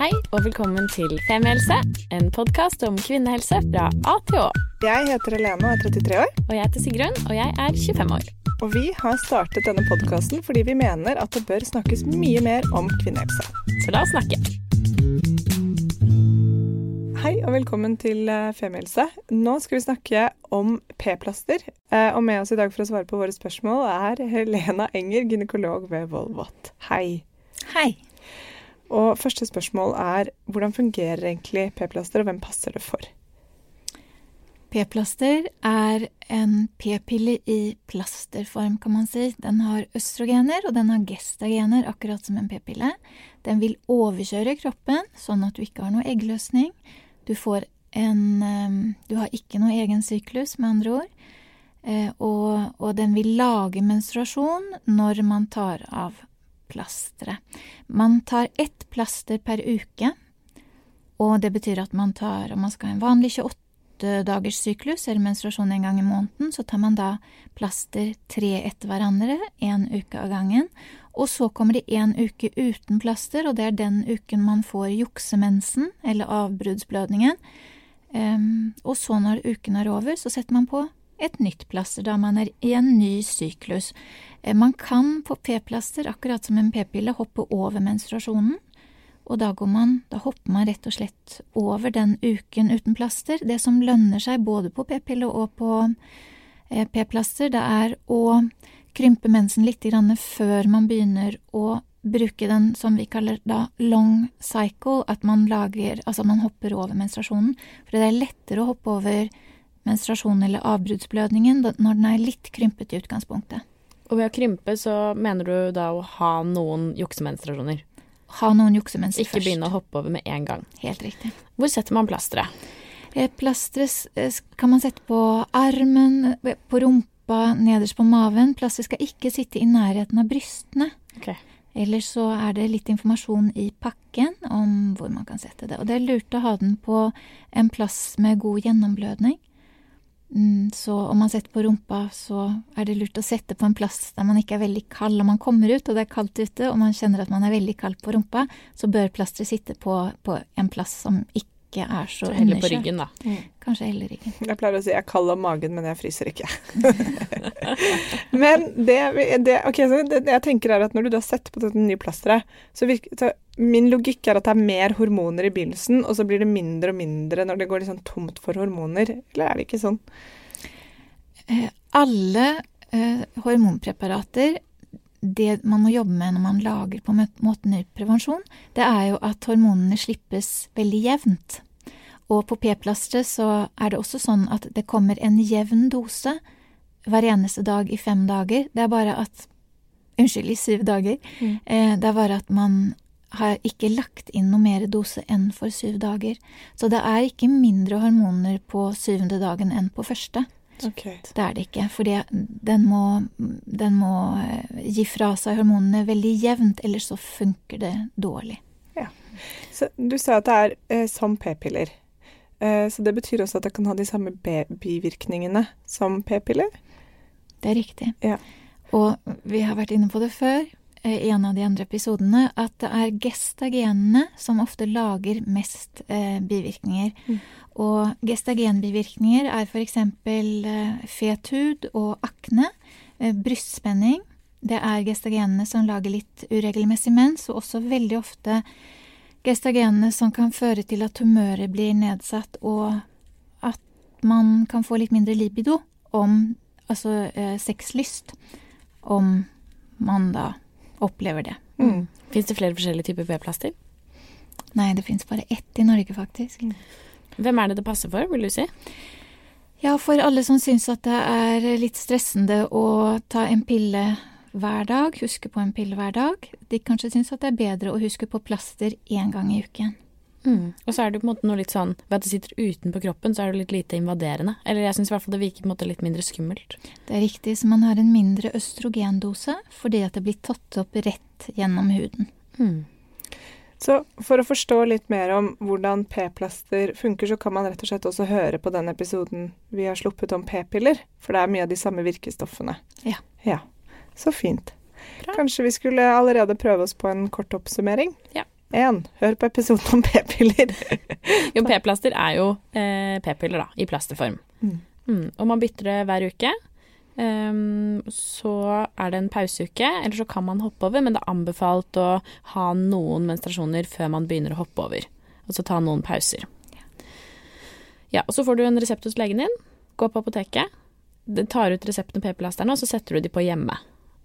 Hei og velkommen til Femihelse, en podkast om kvinnehelse fra A til Å. Jeg heter Helene og er 33 år. Og jeg heter Sigrun, og jeg er 25 år. Og vi har startet denne podkasten fordi vi mener at det bør snakkes mye mer om kvinnehelse. Så la oss snakke. Hei og velkommen til eh, Femihelse. Nå skal vi snakke om p-plaster. Eh, og med oss i dag for å svare på våre spørsmål er Helena Enger, gynekolog ved Volvat. Hei. Hei. Og første spørsmål er hvordan fungerer egentlig p-plaster, og hvem passer det for? P-plaster er en p-pille i plasterform, kan man si. Den har østrogener, og den har gestagener, akkurat som en p-pille. Den vil overkjøre kroppen, sånn at du ikke har noe eggløsning. Du en Du har ikke noe egen syklus, med andre ord. Eh, og, og den vil lage menstruasjon når man tar av plasteret. Man tar ett plaster per uke, og det betyr at man tar Om man skal ha en vanlig 28 dagers syklus eller menstruasjon en gang i måneden, så tar man da plaster tre etter hverandre, én uke av gangen. Og så kommer det én uke uten plaster, og det er den uken man får juksemensen, eller avbruddsblødningen. Um, og så, når uken er over, så setter man på et nytt plaster da man er i en ny syklus. Eh, man kan på p-plaster, akkurat som en p-pille, hoppe over menstruasjonen. Og da, man, da, hopper man rett og slett over den uken uten plaster. Det som lønner seg både på p-pille og på eh, p-plaster, det er å krympe mensen litt før man begynner å bruke den som vi kaller da long cycle, at man lager Altså man hopper over menstruasjonen. For det er lettere å hoppe over menstruasjonen eller avbruddsblødningen når den er litt krympet i utgangspunktet. Og ved å krympe så mener du da å ha noen juksemenstruasjoner? Ha noen juksemens først. Ikke begynne å hoppe over med en gang. Helt riktig. Hvor setter man plasteret? Eh, plasteret eh, kan man sette på armen, eh, på rumpa, nederst på maven. Plasteret skal ikke sitte i nærheten av brystene. Okay. Ellers så er det litt informasjon i pakken om hvor man kan sette det. Og det er lurt å ha den på en plass med god gjennomblødning. Mm, så om man setter på rumpa, så er det lurt å sette på en plass der man ikke er veldig kald. Om man kommer ut og det er kaldt ute, og man kjenner at man er veldig kald på rumpa, så bør plasteret sitte på, på, en plass som ikke er så, så Heller på ryggen, da. Mm. Kanskje heller ryggen. Jeg pleier å si jeg er kald om magen, men jeg fryser ikke. men det, det, okay, det, jeg tenker er at når du da setter på dette nye plasteret, så virker så Min logikk er at det er mer hormoner i begynnelsen, og så blir det mindre og mindre når det går sånn tomt for hormoner. Eller er det ikke sånn? Eh, alle eh, hormonpreparater det man må jobbe med når man lager på måten ut prevensjon, det er jo at hormonene slippes veldig jevnt. Og på p-plasteret så er det også sånn at det kommer en jevn dose hver eneste dag i fem dager. Det er bare at Unnskyld, i syv dager. Mm. Eh, det er bare at man har ikke lagt inn noe mer dose enn for syv dager. Så det er ikke mindre hormoner på syvende dagen enn på første. Okay. Det er det ikke, for den må, den må eh, gi fra seg hormonene veldig jevnt, ellers så funker det dårlig. Ja. Så Du sa at det er eh, som p-piller. Eh, så det betyr også at det kan ha de samme bivirkningene som p-piller? Det er riktig. Ja. Og vi har vært inne på det før. Eh, en av de andre episodene, at det er gestagenene som ofte lager mest eh, bivirkninger. Mm. Og gestagenbivirkninger er f.eks. Eh, fet hud og akne, eh, brystspenning. Det er gestagenene som lager litt uregelmessig mens, og også veldig ofte gestagenene som kan føre til at humøret blir nedsatt, og at man kan få litt mindre libido om altså eh, sexlyst, om man da opplever det. Mm. mm. Fins det flere forskjellige typer p-plaster? Nei, det fins bare ett i Norge, faktisk. Mm. Hvem er det det passer for, vil du si? Ja, for alle som syns at det er litt stressende å ta en pille hver dag, huske på en pille hver dag. De kanskje syns at det er bedre å huske på plaster én gang i uken. Mm. Og så er det på en måte noe litt sånn Ved at det sitter utenpå kroppen, så er det litt lite invaderende. Eller jeg syns i hvert fall det virker på en måte litt mindre skummelt. Det er riktig, så man har en mindre østrogendose fordi at det blir tatt opp rett gjennom huden. Mm. Så for å forstå litt mer om hvordan p-plaster funker, så kan man rett og slett også høre på den episoden vi har sluppet om p-piller. For det er mye av de samme virkestoffene. Ja. ja. Så fint. Bra. Kanskje vi skulle allerede prøve oss på en kort oppsummering? Ja. 1. Hør på episoden om p-piller. Jo, p-plaster er jo eh, p-piller, da, i plasterform. Mm. Mm. Og man bytter det hver uke. Um, så er det en pauseuke, eller så kan man hoppe over, men det er anbefalt å ha noen menstruasjoner før man begynner å hoppe over. Altså ta noen pauser. Ja, og så får du en resept hos legen din. Gå på apoteket. Det tar ut resepten og p-plasterne, og så setter du de på hjemme.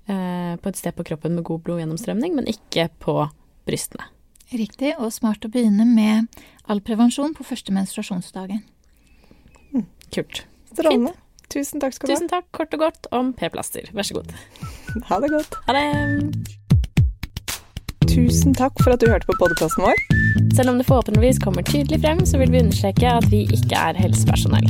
Eh, på et sted på kroppen med god blodgjennomstrømning, men ikke på brystene. Riktig, og smart å begynne med all prevensjon på første menstruasjonsdagen. Kult. Strålende. Tusen takk skal du ha. Tusen takk, kort og godt, om p-plaster. Vær så god. Ha det godt. Ha det! Tusen takk for at du hørte på podkasten vår. Selv om det forhåpentligvis kommer tydelig frem, så vil vi understreke at vi ikke er helsepersonell.